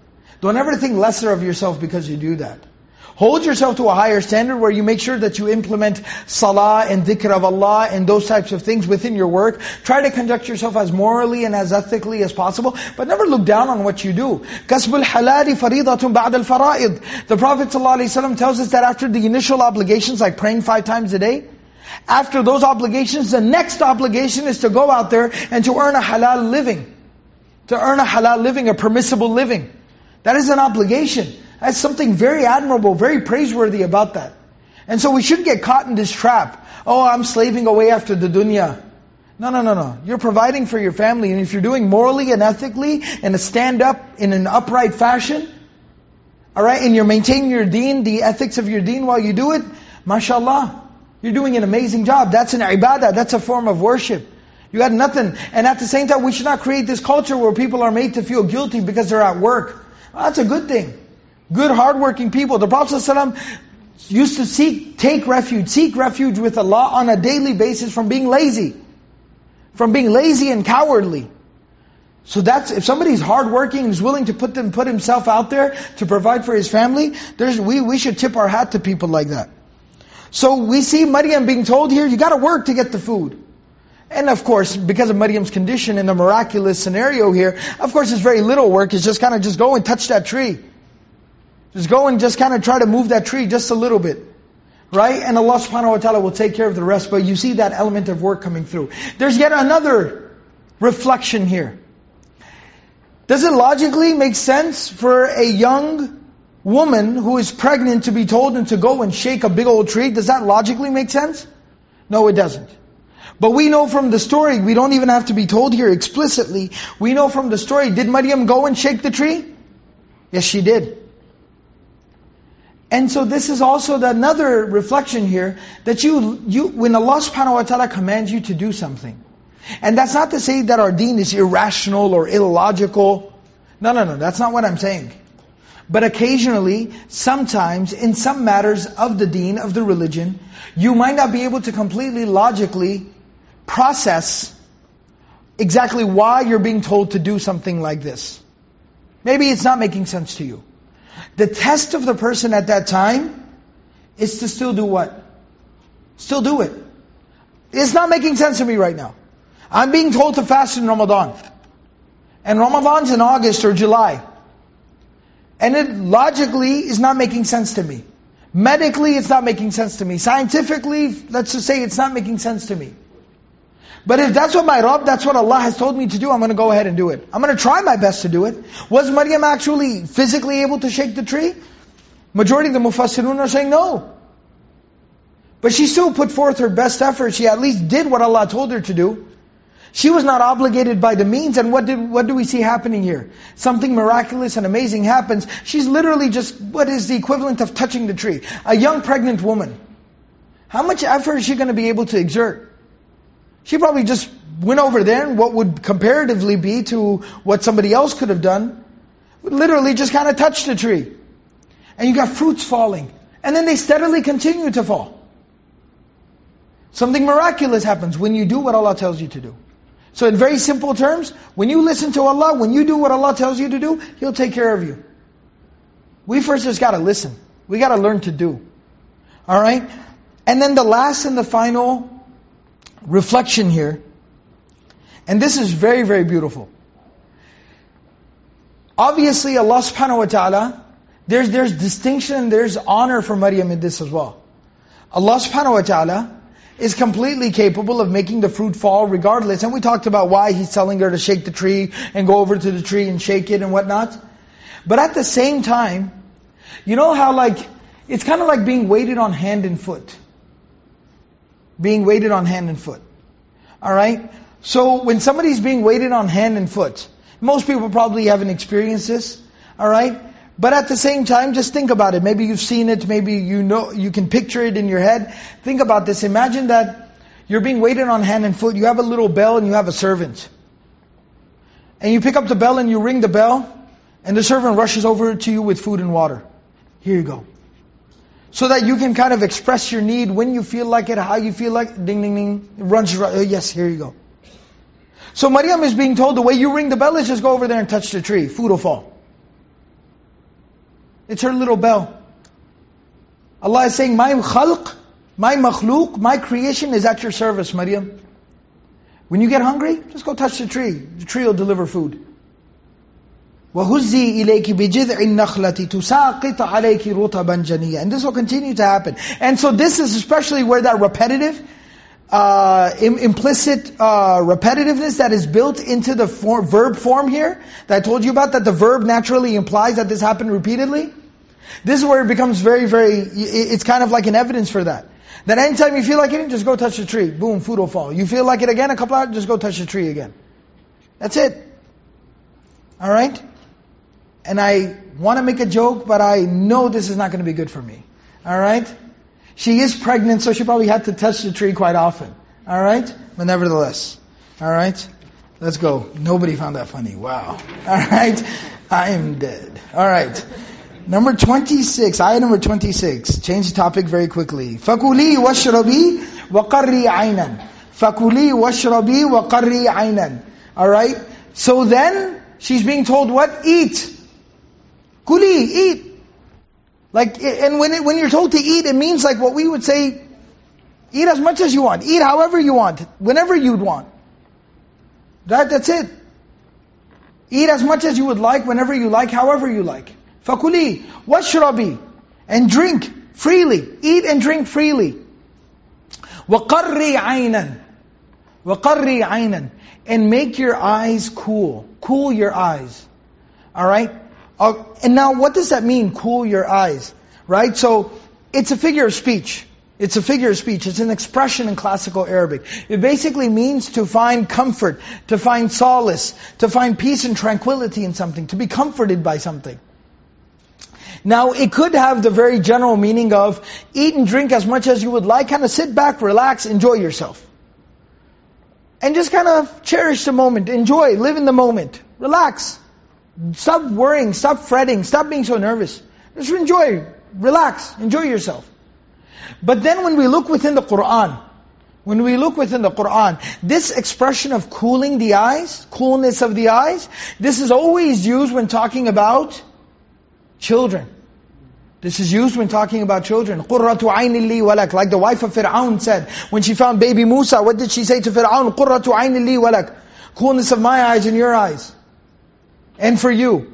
Speaker 3: Don't ever think lesser of yourself because you do that. Hold yourself to a higher standard where you make sure that you implement salah and dhikr of Allah and those types of things within your work. Try to conduct yourself as morally and as ethically as possible, but never look down on what you do. Kasbul halali faridatun ba'd al-fara'id. The Prophet ﷺ tells us that after the initial obligations like praying five times a day, after those obligations, the next obligation is to go out there and to earn a halal living. To earn a halal living, a permissible living. That is an obligation. That's something very admirable, very praiseworthy about that. And so we shouldn't get caught in this trap. Oh, I'm slaving away after the dunya. No, no, no, no. You're providing for your family, and if you're doing morally and ethically, and a stand-up, in an upright fashion, all right, and you're maintaining your deen, the ethics of your deen while you do it, mashallah, you're doing an amazing job. That's an ibadah, that's a form of worship. You got nothing. And at the same time, we should not create this culture where people are made to feel guilty because they're at work. Well, that's a good thing. Good, hardworking people. The Prophet ﷺ used to seek, take refuge, seek refuge with Allah on a daily basis from being lazy. From being lazy and cowardly. So that's, if somebody's hardworking and is willing to put them, put himself out there to provide for his family, there's, we, we should tip our hat to people like that. So we see Maryam being told here, you gotta work to get the food. And of course, because of Maryam's condition in the miraculous scenario here, of course it's very little work, it's just kind of just go and touch that tree. Just go and just kind of try to move that tree just a little bit. Right? And Allah subhanahu wa ta'ala will take care of the rest, but you see that element of work coming through. There's yet another reflection here. Does it logically make sense for a young woman who is pregnant to be told and to go and shake a big old tree? Does that logically make sense? No, it doesn't. But we know from the story, we don't even have to be told here explicitly, we know from the story, did Maryam go and shake the tree? Yes, she did. And so this is also the, another reflection here, that you, you, when Allah subhanahu wa ta'ala commands you to do something, and that's not to say that our deen is irrational or illogical. No, no, no, that's not what I'm saying. But occasionally, sometimes, in some matters of the deen, of the religion, you might not be able to completely logically process exactly why you're being told to do something like this. Maybe it's not making sense to you. The test of the person at that time is to still do what? Still do it. It's not making sense to me right now. I'm being told to fast in Ramadan. And Ramadan's in August or July. And it logically is not making sense to me. Medically, it's not making sense to me. Scientifically, let's just say it's not making sense to me. But if that's what my Rabb, that's what Allah has told me to do, I'm going to go ahead and do it. I'm going to try my best to do it. Was Maryam actually physically able to shake the tree? Majority of the Mufassirun are saying no. But she still put forth her best effort. She at least did what Allah told her to do. She was not obligated by the means, and what, did, what do we see happening here? Something miraculous and amazing happens. She's literally just, what is the equivalent of touching the tree? A young pregnant woman. How much effort is she going to be able to exert? She probably just went over there and what would comparatively be to what somebody else could have done, literally just kind of touched the tree. And you got fruits falling. And then they steadily continue to fall. Something miraculous happens when you do what Allah tells you to do. So in very simple terms, when you listen to Allah, when you do what Allah tells you to do, He'll take care of you. We first just got to listen. We got to learn to do. Alright? And then the last and the final reflection here, and this is very, very beautiful. Obviously, Allah subhanahu wa ta'ala, there's, there's distinction, and there's honor for Maryam in this as well. Allah subhanahu wa ta'ala is completely capable of making the fruit fall regardless. And we talked about why He's telling her to shake the tree and go over to the tree and shake it and whatnot. But at the same time, you know how like, it's kind of like being waited on hand and foot being waited on hand and foot. Alright? So when somebody's being waited on hand and foot, most people probably haven't experienced this. Alright? But at the same time, just think about it. Maybe you've seen it, maybe you know, you can picture it in your head. Think about this. Imagine that you're being waited on hand and foot. You have a little bell and you have a servant. And you pick up the bell and you ring the bell, and the servant rushes over to you with food and water. Here you go. So that you can kind of express your need when you feel like it, how you feel like Ding, ding, ding. Runs right. Oh, yes, here you go. So Maryam is being told the way you ring the bell is just go over there and touch the tree. Food will fall. It's her little bell. Allah is saying, my khalq, my makhluk, my creation is at your service, Maryam. When you get hungry, just go touch the tree. The tree will deliver food. وَهُزِّي إِلَيْكِ بِجِذْعِ النَّخْلَةِ تُسَاقِطَ عَلَيْكِ رُطَبًا جَنِيًّا And this will continue to happen. And so this is especially where that repetitive, uh, Im- implicit uh, repetitiveness that is built into the form, verb form here, that I told you about, that the verb naturally implies that this happened repeatedly. This is where it becomes very, very, it's kind of like an evidence for that. That anytime you feel like eating, just go touch the tree. Boom, food will fall. You feel like it again, a couple hours, just go touch the tree again. That's it. Alright? And I want to make a joke, but I know this is not going to be good for me. Alright? She is pregnant, so she probably had to touch the tree quite often. Alright? But nevertheless. Alright? Let's go. Nobody found that funny. Wow. (laughs) Alright? I am dead. Alright. Number 26, ayah number 26. Change the topic very quickly. فَكُلِي وَاشْرَبِي وَقَرِّي عَيْنًا فَكُلِي وَاشْرَبِي وَقَرِّي عَيْنًا Alright? So then, she's being told what? Eat. Kuli, eat. Like, and when it, when you're told to eat, it means like what we would say, eat as much as you want, eat however you want, whenever you'd want. That, that's it. Eat as much as you would like, whenever you like, however you like. Fakuli, washrabi, and drink freely. Eat and drink freely. وَقَرِّي عَيْنًا وَقَرِّي عَيْنًا And make your eyes cool. Cool your eyes. Alright? Uh, and now what does that mean, cool your eyes? Right? So, it's a figure of speech. It's a figure of speech. It's an expression in classical Arabic. It basically means to find comfort, to find solace, to find peace and tranquility in something, to be comforted by something. Now, it could have the very general meaning of eat and drink as much as you would like, kind of sit back, relax, enjoy yourself. And just kind of cherish the moment, enjoy, live in the moment, relax. Stop worrying, stop fretting, stop being so nervous. Just enjoy, relax, enjoy yourself. But then when we look within the Qur'an, when we look within the Qur'an, this expression of cooling the eyes, coolness of the eyes, this is always used when talking about children. This is used when talking about children. قُرَّةُ عَيْنِ لِي وَلَكَ Like the wife of Fir'aun said, when she found baby Musa, what did she say to Fir'aun? قُرَّةُ عَيْنِ لِي وَلَكَ Coolness of my eyes and your eyes. And for you.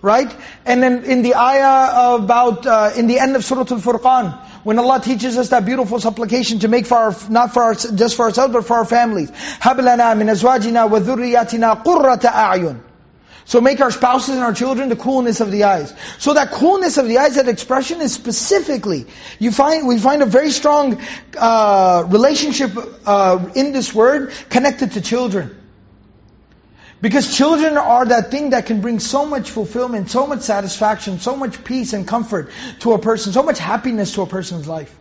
Speaker 3: Right? And then in the ayah about, uh, in the end of Surah Al-Furqan, when Allah teaches us that beautiful supplication to make for our, not for our, just for ourselves, but for our families. هَبْ لَنَا مِنْ أَزْوَاجِنَا وَذُرِّيَّاتِنَا قُرَّةَ أَعْيُنٍ so make our spouses and our children the coolness of the eyes. So that coolness of the eyes, that expression is specifically, you find, we find a very strong uh, relationship uh, in this word connected to children. Because children are that thing that can bring so much fulfillment, so much satisfaction, so much peace and comfort to a person, so much happiness to a person's life.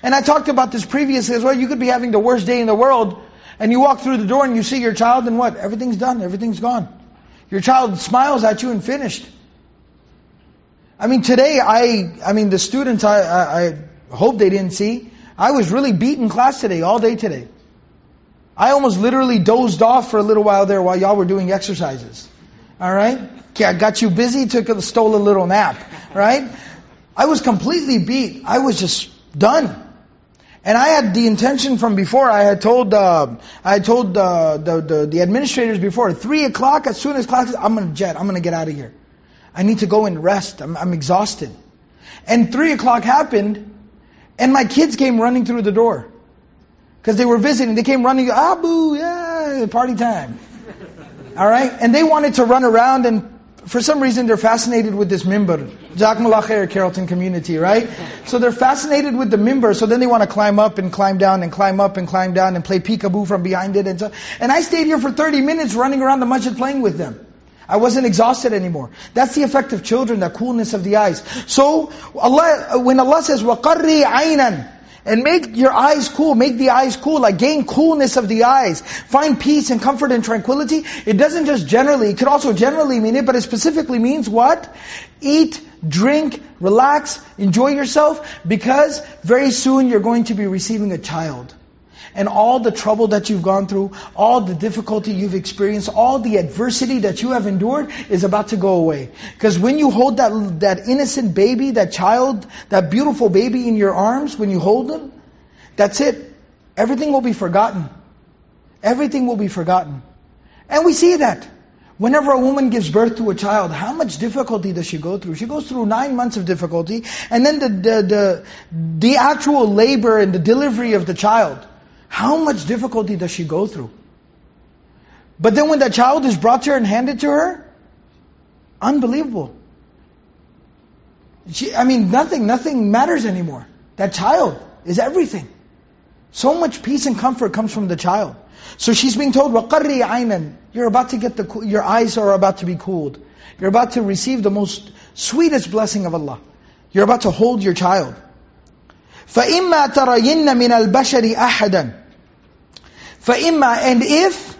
Speaker 3: And I talked about this previously as well. You could be having the worst day in the world, and you walk through the door and you see your child and what? Everything's done, everything's gone. Your child smiles at you and finished. I mean, today, I, I mean, the students, I, I, I hope they didn't see, I was really beat in class today, all day today. I almost literally dozed off for a little while there while y'all were doing exercises. Alright? Okay, I got you busy, took a, stole a little nap. Right? I was completely beat. I was just done. And I had the intention from before, I had told, uh, I had told uh, the, the, the administrators before, 3 o'clock, as soon as class, I'm to jet, I'm to get out of here. I need to go and rest, I'm, I'm exhausted. And 3 o'clock happened, and my kids came running through the door. Because they were visiting. They came running, Abu, yeah, party time. Alright? And they wanted to run around and for some reason they're fascinated with this mimbar. Jazakumullah khair, Carrollton community, right? So they're fascinated with the mimbar, so then they want to climb up and climb down and climb up and climb down and play peekaboo from behind it and so. And I stayed here for 30 minutes running around the masjid playing with them. I wasn't exhausted anymore. That's the effect of children, the coolness of the eyes. So Allah, when Allah says, وَقَرِّي عَيْنًا and make your eyes cool, make the eyes cool, like gain coolness of the eyes. Find peace and comfort and tranquility. It doesn't just generally, it could also generally mean it, but it specifically means what? Eat, drink, relax, enjoy yourself, because very soon you're going to be receiving a child. And all the trouble that you've gone through, all the difficulty you've experienced, all the adversity that you have endured is about to go away. Because when you hold that, that innocent baby, that child, that beautiful baby in your arms, when you hold them, that's it. Everything will be forgotten. Everything will be forgotten. And we see that. Whenever a woman gives birth to a child, how much difficulty does she go through? She goes through nine months of difficulty, and then the, the, the, the actual labor and the delivery of the child. How much difficulty does she go through? But then when that child is brought to her and handed to her, unbelievable. She, I mean, nothing, nothing matters anymore. That child is everything. So much peace and comfort comes from the child. So she's being told, وَقَرِّي عَيْنًا You're about to get the, your eyes are about to be cooled. You're about to receive the most sweetest blessing of Allah. You're about to hold your child. فَإِمَّا تَرَيِنَّ مِنَ الْبَشَرِ أَحَدًا فَإِمَّا And if,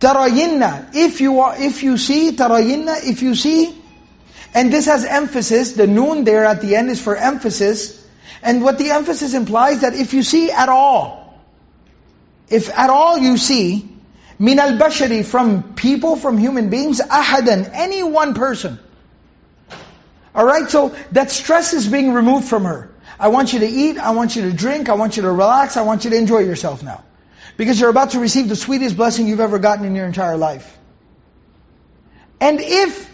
Speaker 3: تَرَيِنَّ If you, are, if you see, تَرَيِنَّ If you see, and this has emphasis, the noon there at the end is for emphasis, and what the emphasis implies that if you see at all, if at all you see, min al-bashari, from people, from human beings, ahadan, any one person. Alright, so that stress is being removed from her. I want you to eat, I want you to drink, I want you to relax, I want you to enjoy yourself now. Because you're about to receive the sweetest blessing you've ever gotten in your entire life. And if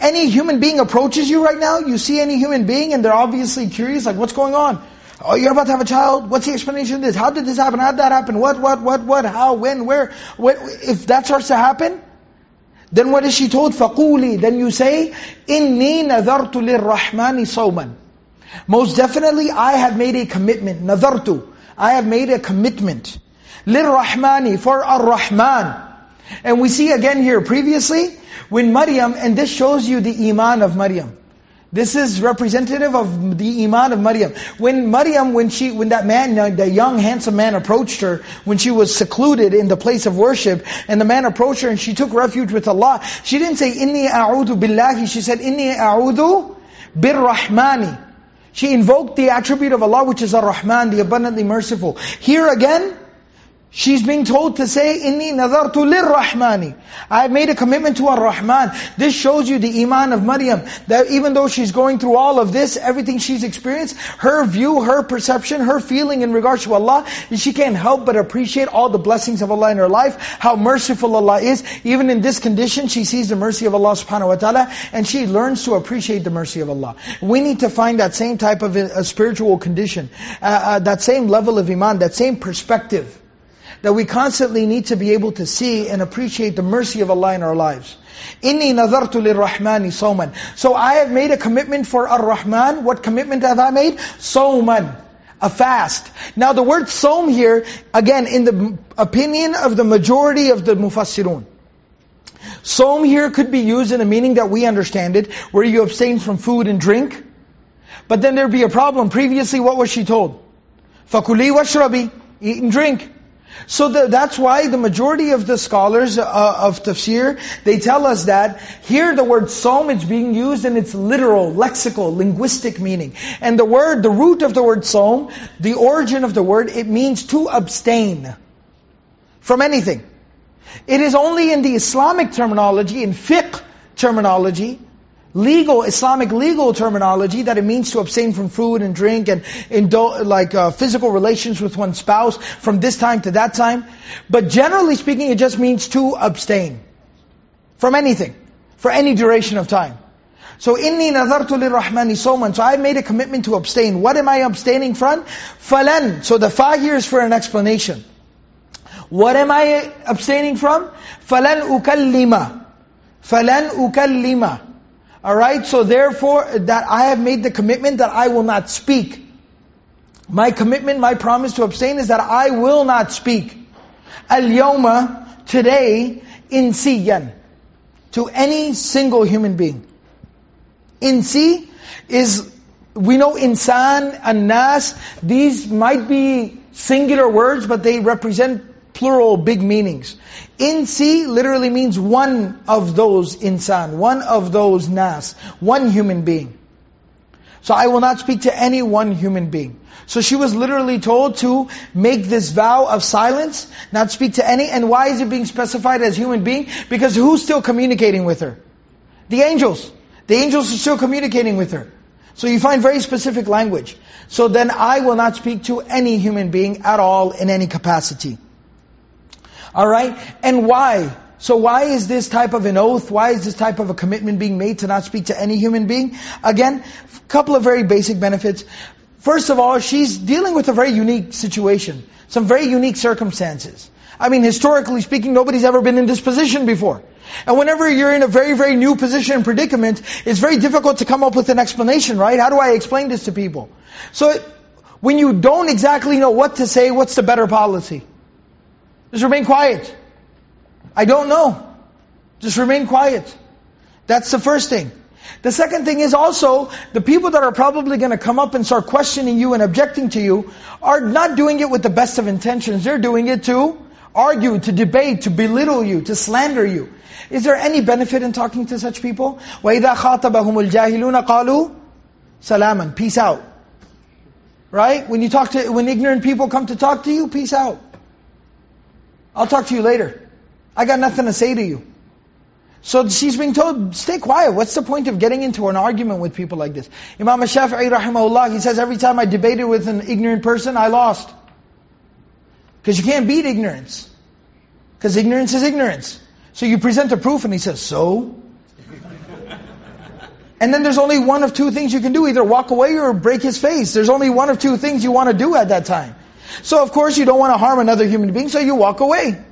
Speaker 3: any human being approaches you right now, you see any human being and they're obviously curious, like what's going on? Oh, you're about to have a child? What's the explanation of this? How did this happen? How did that happen? What, what, what, what, how, when, where? What, if that starts to happen, then what is she told? فَقُولِي Then you say, إِنِّي نَذَرْتُ لِلرَّحْمَنِ صَوْمًا Most definitely I have made a commitment. نَذَرْتُ I have made a commitment. لِلرَّحْمَنِ For Ar-Rahman. And we see again here previously, when Maryam, and this shows you the iman of Maryam. This is representative of the iman of Maryam. When Maryam, when she, when that man, that young handsome man approached her, when she was secluded in the place of worship, and the man approached her and she took refuge with Allah, she didn't say, Inni a'udhu billahi, she said, Inni a'udhu birrahmani. She invoked the attribute of Allah which is Ar-Rahman, the abundantly merciful. Here again, She's being told to say, Inni nazartu lirrahmani. I have made a commitment to Ar-Rahman. This shows you the iman of Maryam. That even though she's going through all of this, everything she's experienced, her view, her perception, her feeling in regards to Allah, she can't help but appreciate all the blessings of Allah in her life, how merciful Allah is. Even in this condition, she sees the mercy of Allah subhanahu wa ta'ala, and she learns to appreciate the mercy of Allah. We need to find that same type of a, spiritual condition, uh, uh, that same level of iman, that same perspective that we constantly need to be able to see and appreciate the mercy of Allah in our lives. Inni nadartu lirrahmani sawman. So I have made a commitment for Ar-Rahman. What commitment have I made? Sawman. A fast. Now the word sawm here, again, in the opinion of the majority of the mufassirun. Sawm here could be used in a meaning that we understand it, where you abstain from food and drink. But then there'd be a problem. Previously, what was she told? فَكُلِي وَاشْرَبِي Eat and drink. So the, that's why the majority of the scholars uh, of tafsir, they tell us that here the word som is being used in its literal, lexical, linguistic meaning. And the word, the root of the word som, the origin of the word, it means to abstain from anything. It is only in the Islamic terminology, in fiqh terminology, legal, Islamic legal terminology that it means to abstain from food and drink and like uh, physical relations with one's spouse from this time to that time. But generally speaking, it just means to abstain from anything, for any duration of time. So inni nazartu lirrahmani soman. So I made a commitment to abstain. What am I abstaining from? Falan. So the fa here is for an explanation. What am I abstaining from? Falan ukallima. Falan ukallima. Alright, so therefore, that I have made the commitment that I will not speak. My commitment, my promise to abstain is that I will not speak. Al-yawma, today, in insiyan. To any single human being. Insi is we know insan and nas, these might be singular words, but they represent plural big meanings. Insi literally means one of those insan, one of those nas, one human being. So I will not speak to any one human being. So she was literally told to make this vow of silence, not speak to any. And why is it being specified as human being? Because who's still communicating with her? The angels. The angels are still communicating with her. So you find very specific language. So then I will not speak to any human being at all in any capacity. Alright? And why? So why is this type of an oath, why is this type of a commitment being made to not speak to any human being? Again, a couple of very basic benefits. First of all, she's dealing with a very unique situation. Some very unique circumstances. I mean, historically speaking, nobody's ever been in this position before. And whenever you're in a very, very new position and predicament, it's very difficult to come up with an explanation, right? How do I explain this to people? So, when you don't exactly know what to say, what's the better policy? Just remain quiet. I don't know. Just remain quiet. That's the first thing. The second thing is also, the people that are probably going to come up and start questioning you and objecting to you are not doing it with the best of intentions. They're doing it to argue, to debate, to belittle you, to slander you. Is there any benefit in talking to such people? وَإِذَا خَاطَبَهُمُ الْجَاهِلُونَ قَالُوا سَلَامًا Peace out. Right? When you talk to, when ignorant people come to talk to you, peace out. I'll talk to you later. I got nothing to say to you. So she's being told, stay quiet. What's the point of getting into an argument with people like this? Imam Shafi'i rahimahullah, he says, every time I debated with an ignorant person, I lost. Because you can't beat ignorance. Because ignorance is ignorance. So you present a proof and he says, so? (laughs) and then there's only one of two things you can do. Either walk away or break his face. There's only one of two things you want to do at that time. So of course you don't want to harm another human being, so you walk away.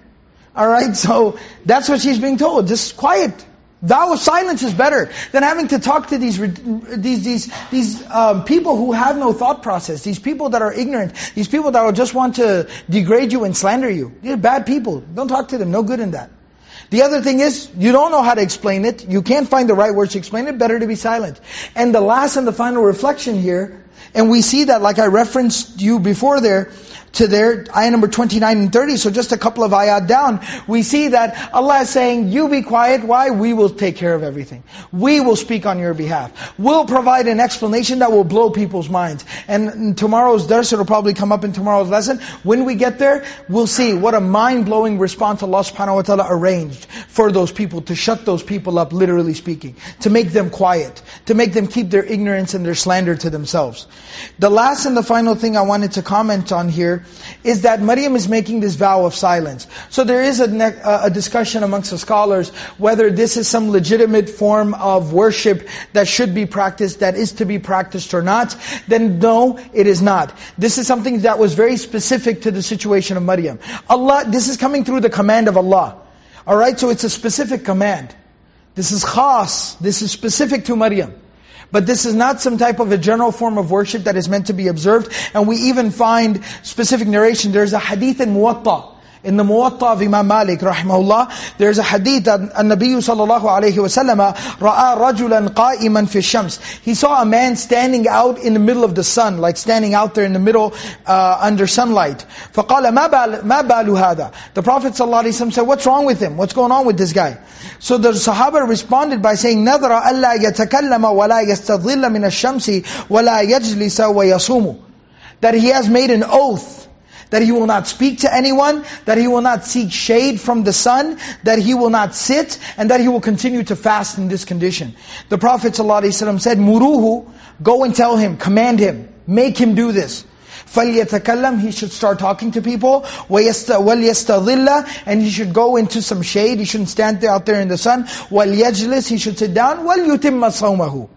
Speaker 3: Alright, so that's what she's being told. Just quiet. Of silence is better than having to talk to these these these these um, people who have no thought process. These people that are ignorant. These people that will just want to degrade you and slander you. These are bad people. Don't talk to them. No good in that. The other thing is, you don't know how to explain it. You can't find the right words to explain it. Better to be silent. And the last and the final reflection here, and we see that like I referenced you before there, to their ayah number 29 and 30, so just a couple of ayat down, we see that Allah is saying, you be quiet, why? We will take care of everything. We will speak on your behalf. We'll provide an explanation that will blow people's minds. And tomorrow's dars, it'll probably come up in tomorrow's lesson. When we get there, we'll see what a mind-blowing response Allah subhanahu wa ta'ala arranged for those people, to shut those people up, literally speaking. To make them quiet. To make them keep their ignorance and their slander to themselves. The last and the final thing I wanted to comment on here is that Maryam is making this vow of silence. So there is a, a, discussion amongst the scholars whether this is some legitimate form of worship that should be practiced, that is to be practiced or not. Then no, it is not. This is something that was very specific to the situation of Maryam. Allah, this is coming through the command of Allah. Alright, so it's a specific command. This is khas, this is specific to Maryam. But this is not some type of a general form of worship that is meant to be observed. And we even find specific narration. There's a hadith in Muwatta In the Muwatta of Imam Malik rahimahullah, there's a hadith that Nabi sallallahu alayhi wa sallam ra'a rajulan qa'iman fi shams. He saw a man standing out in the middle of the sun, like standing out there in the middle uh, under sunlight. فَقَالَ مَا بَالُ, ما بال هَذا The Prophet sallallahu alayhi wa sallam said, what's wrong with him? What's going on with this guy? So the Sahaba responded by saying, نَذْرَ أَلَّا يَتَكَلَّمَ وَلَا يَسْتَظِلَّ مِنَ الشَّمْسِ وَلَا يَجْلِسَ وَيَصُومُ That he has made an oath that he will not speak to anyone, that he will not seek shade from the sun, that he will not sit, and that he will continue to fast in this condition. The Prophet ﷺ said, Muruhu, go and tell him, command him, make him do this. فَلْيَتَكَلَّمْ He should start talking to people. وَلْيَسْتَظِلَّ And he should go into some shade. He shouldn't stand out there in the sun. وَلْيَجْلِسْ He should sit down. وَلْيُتِمَّ صَوْمَهُ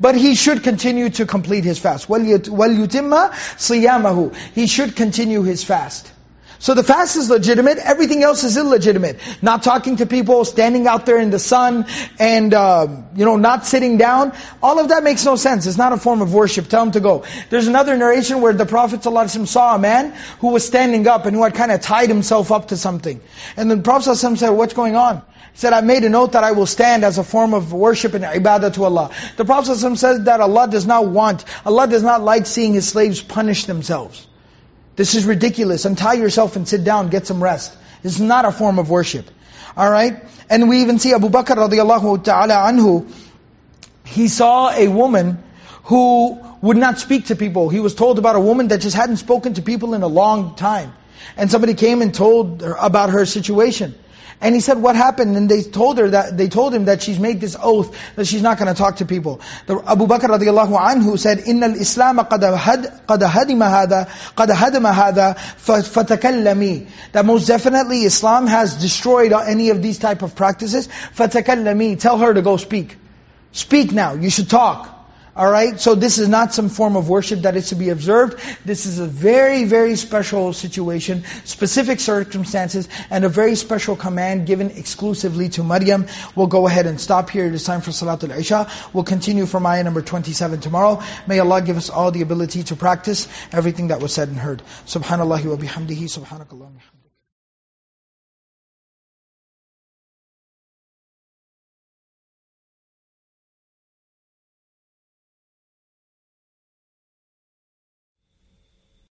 Speaker 3: but he should continue to complete his fast. وَلْيُتِمَّ صِيَامَهُ He should continue his fast. So the fast is legitimate, everything else is illegitimate. Not talking to people, standing out there in the sun, and uh, you know, not sitting down. All of that makes no sense. It's not a form of worship. Tell him to go. There's another narration where the Prophet ﷺ saw a man who was standing up and who had kind of tied himself up to something. And the Prophet ﷺ said, what's going on? He said, I made a note that I will stand as a form of worship and ibadah to Allah. The Prophet ﷺ says that Allah does not want, Allah does not like seeing His slaves punish themselves. This is ridiculous. Untie yourself and sit down, get some rest. This is not a form of worship. Alright? And we even see Abu Bakr radiallahu ta'ala anhu, he saw a woman who would not speak to people. He was told about a woman that just hadn't spoken to people in a long time. And somebody came and told her about her situation. And he said, what happened? And they told her that, they told him that she's made this oath that she's not going to talk to people. The, Abu Bakr radiallahu anhu said, إِنَّ الْإِسْلَامَ قَدْ, هد, قد هدم هذا قَدْ هدم هذا فَتَكَلَّمِي That most definitely Islam has destroyed any of these type of practices. فَتَكَلَّمِي Tell her to go speak. Speak now, you should talk. Alright, so this is not some form of worship that is to be observed. This is a very, very special situation, specific circumstances, and a very special command given exclusively to Maryam. We'll go ahead and stop here. It is time for Salatul Isha. We'll continue from ayah number 27 tomorrow. May Allah give us all the ability to practice everything that was said and heard. Subhanallah wa bihamdihi, subhanakallah